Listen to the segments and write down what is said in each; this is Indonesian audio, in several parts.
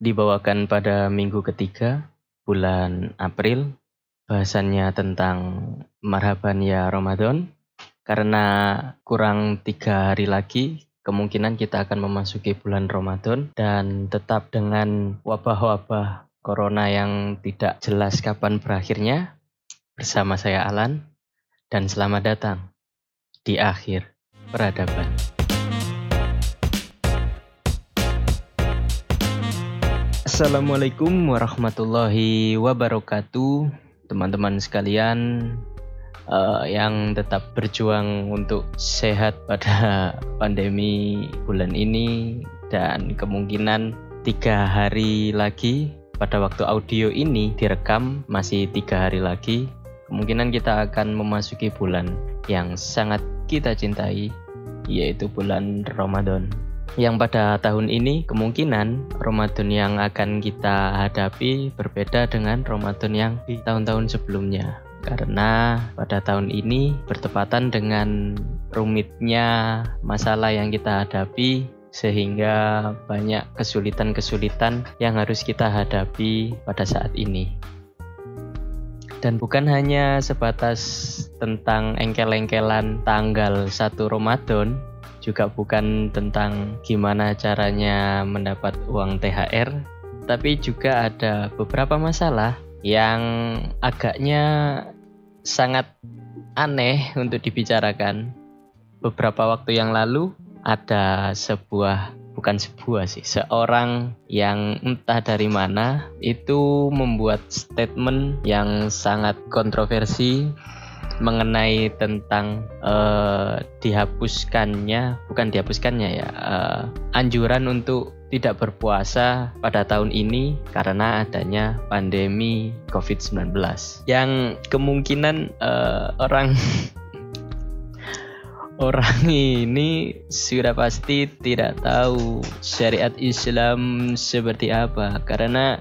dibawakan pada minggu ketiga bulan April. Bahasannya tentang marhaban ya Ramadan. Karena kurang tiga hari lagi, kemungkinan kita akan memasuki bulan Ramadan dan tetap dengan wabah-wabah corona yang tidak jelas kapan berakhirnya. Bersama saya Alan dan selamat datang di akhir peradaban. Assalamualaikum warahmatullahi wabarakatuh, teman-teman sekalian uh, yang tetap berjuang untuk sehat pada pandemi bulan ini dan kemungkinan tiga hari lagi pada waktu audio ini direkam masih tiga hari lagi kemungkinan kita akan memasuki bulan yang sangat kita cintai yaitu bulan Ramadan yang pada tahun ini kemungkinan Ramadan yang akan kita hadapi berbeda dengan Ramadan yang di tahun-tahun sebelumnya. Karena pada tahun ini bertepatan dengan rumitnya masalah yang kita hadapi sehingga banyak kesulitan-kesulitan yang harus kita hadapi pada saat ini. Dan bukan hanya sebatas tentang engkel-engkelan tanggal 1 Ramadan, juga bukan tentang gimana caranya mendapat uang THR, tapi juga ada beberapa masalah yang agaknya sangat aneh untuk dibicarakan. Beberapa waktu yang lalu ada sebuah bukan sebuah sih, seorang yang entah dari mana itu membuat statement yang sangat kontroversi mengenai tentang uh, dihapuskannya bukan dihapuskannya ya uh, anjuran untuk tidak berpuasa pada tahun ini karena adanya pandemi COVID-19 yang kemungkinan uh, orang orang ini sudah pasti tidak tahu syariat Islam seperti apa. Karena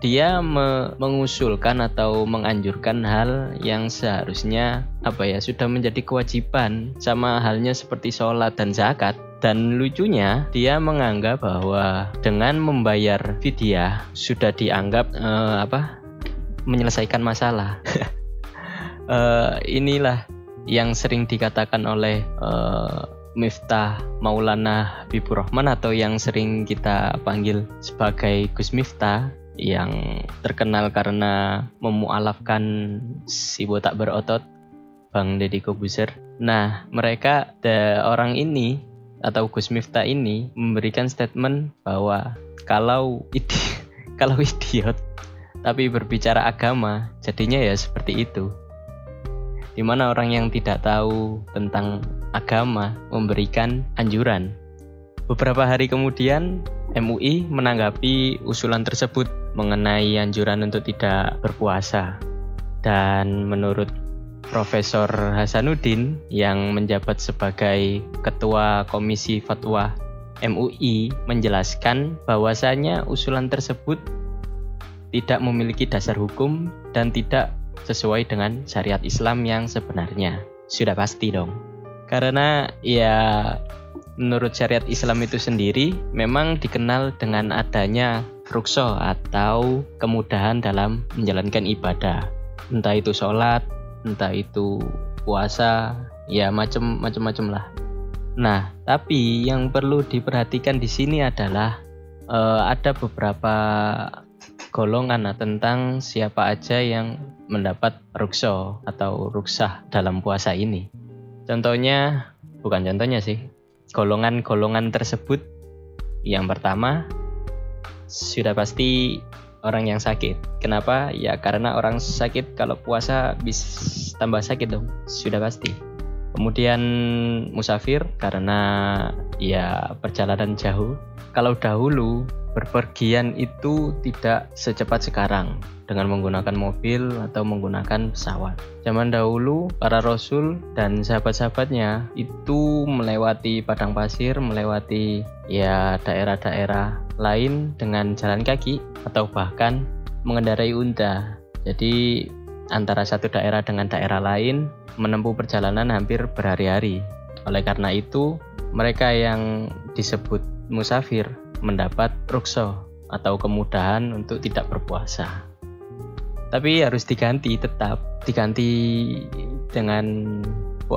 dia me mengusulkan atau menganjurkan hal yang seharusnya apa ya sudah menjadi kewajiban sama halnya seperti sholat dan zakat. Dan lucunya dia menganggap bahwa dengan membayar fidyah sudah dianggap uh, apa menyelesaikan masalah. Uh, inilah yang sering dikatakan oleh uh, Miftah Maulana Habibur Rahman atau yang sering kita panggil sebagai Gus Miftah yang terkenal karena memualafkan si botak berotot Bang Deddy Kobuser. Nah, mereka the, orang ini atau Gus Miftah ini memberikan statement bahwa kalau idi, kalau idiot tapi berbicara agama, jadinya ya seperti itu. Di mana orang yang tidak tahu tentang agama memberikan anjuran. Beberapa hari kemudian MUI menanggapi usulan tersebut mengenai anjuran untuk tidak berpuasa. Dan menurut Profesor Hasanuddin yang menjabat sebagai Ketua Komisi Fatwa MUI menjelaskan bahwasanya usulan tersebut tidak memiliki dasar hukum dan tidak sesuai dengan syariat Islam yang sebenarnya. Sudah pasti dong. Karena ya menurut syariat Islam itu sendiri memang dikenal dengan adanya rukso atau kemudahan dalam menjalankan ibadah. Entah itu sholat, entah itu puasa, ya macam-macam lah. Nah, tapi yang perlu diperhatikan di sini adalah uh, ada beberapa golongan nah, tentang siapa aja yang mendapat rukso atau ruksah dalam puasa ini. Contohnya, bukan contohnya sih, golongan-golongan tersebut yang pertama sudah pasti orang yang sakit. Kenapa? Ya karena orang sakit kalau puasa bisa tambah sakit dong. Sudah pasti. Kemudian musafir karena ya perjalanan jauh. Kalau dahulu berpergian itu tidak secepat sekarang dengan menggunakan mobil atau menggunakan pesawat. Zaman dahulu para rasul dan sahabat-sahabatnya itu melewati padang pasir, melewati ya daerah-daerah lain dengan jalan kaki atau bahkan mengendarai unta. Jadi antara satu daerah dengan daerah lain menempuh perjalanan hampir berhari-hari. Oleh karena itu, mereka yang disebut musafir mendapat rukso atau kemudahan untuk tidak berpuasa. Tapi harus diganti tetap diganti dengan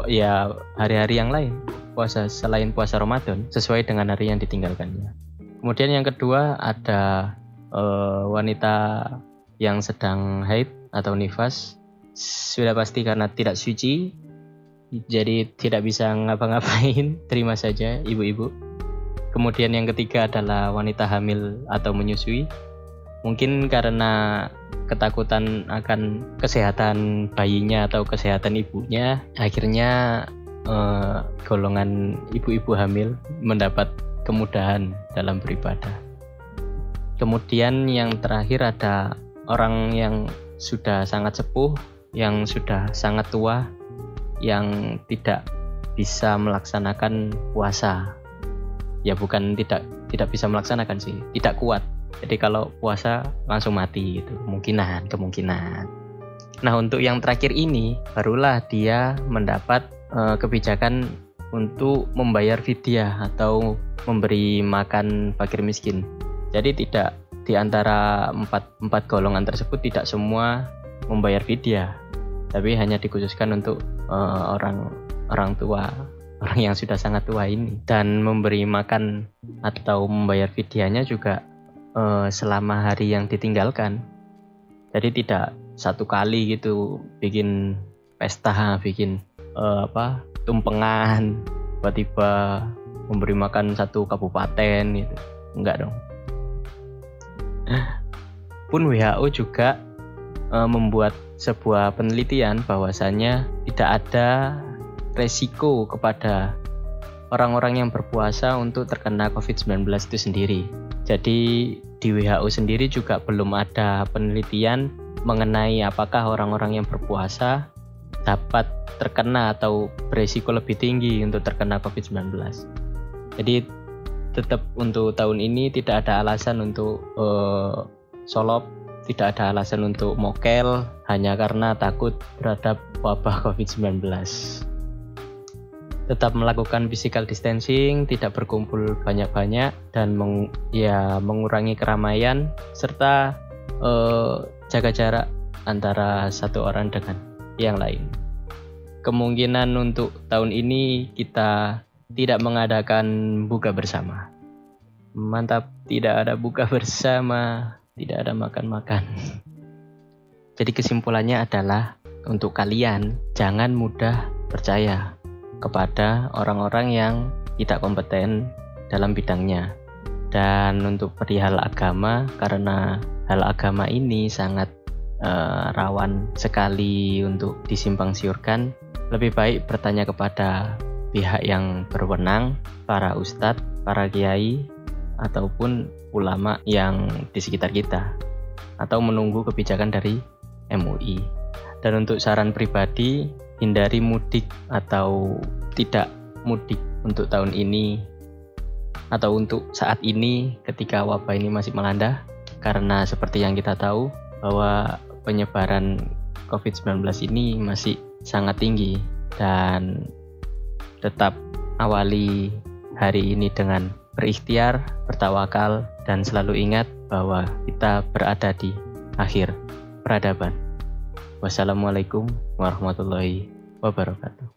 ya hari-hari yang lain puasa selain puasa Ramadan sesuai dengan hari yang ditinggalkannya. Kemudian yang kedua ada uh, wanita yang sedang haid atau nifas. Sudah pasti karena tidak suci jadi tidak bisa ngapa-ngapain terima saja ibu-ibu. Kemudian yang ketiga adalah wanita hamil atau menyusui. Mungkin karena ketakutan akan kesehatan bayinya atau kesehatan ibunya akhirnya eh, golongan ibu-ibu hamil mendapat kemudahan dalam beribadah. Kemudian yang terakhir ada orang yang sudah sangat sepuh yang sudah sangat tua yang tidak bisa melaksanakan puasa. Ya bukan tidak tidak bisa melaksanakan sih tidak kuat. Jadi kalau puasa langsung mati itu kemungkinan kemungkinan. Nah untuk yang terakhir ini barulah dia mendapat uh, kebijakan untuk membayar fidyah atau memberi makan fakir miskin. Jadi tidak di antara empat, empat golongan tersebut tidak semua membayar fidyah, tapi hanya dikhususkan untuk uh, orang orang tua orang yang sudah sangat tua ini dan memberi makan atau membayar fidyahnya juga uh, selama hari yang ditinggalkan. Jadi tidak satu kali gitu bikin pesta, bikin uh, apa tumpengan, tiba-tiba memberi makan satu kabupaten gitu. Enggak dong. Pun WHO juga uh, membuat sebuah penelitian bahwasanya tidak ada resiko kepada orang-orang yang berpuasa untuk terkena COVID-19 itu sendiri. Jadi di WHO sendiri juga belum ada penelitian mengenai apakah orang-orang yang berpuasa dapat terkena atau beresiko lebih tinggi untuk terkena COVID-19. Jadi tetap untuk tahun ini tidak ada alasan untuk uh, solop, tidak ada alasan untuk mokel hanya karena takut terhadap wabah COVID-19 tetap melakukan physical distancing, tidak berkumpul banyak-banyak dan meng, ya mengurangi keramaian serta uh, jaga jarak antara satu orang dengan yang lain. Kemungkinan untuk tahun ini kita tidak mengadakan buka bersama. Mantap, tidak ada buka bersama, tidak ada makan-makan. Jadi kesimpulannya adalah untuk kalian jangan mudah percaya kepada orang-orang yang tidak kompeten dalam bidangnya. Dan untuk perihal agama, karena hal agama ini sangat uh, rawan sekali untuk disimpang siurkan, lebih baik bertanya kepada pihak yang berwenang, para ustadz, para kiai, ataupun ulama yang di sekitar kita, atau menunggu kebijakan dari MUI. Dan untuk saran pribadi, hindari mudik atau tidak mudik untuk tahun ini atau untuk saat ini ketika wabah ini masih melanda karena seperti yang kita tahu bahwa penyebaran COVID-19 ini masih sangat tinggi dan tetap awali hari ini dengan berikhtiar, bertawakal, dan selalu ingat bahwa kita berada di akhir peradaban. Wassalamualaikum warahmatullahi wabarakatuh.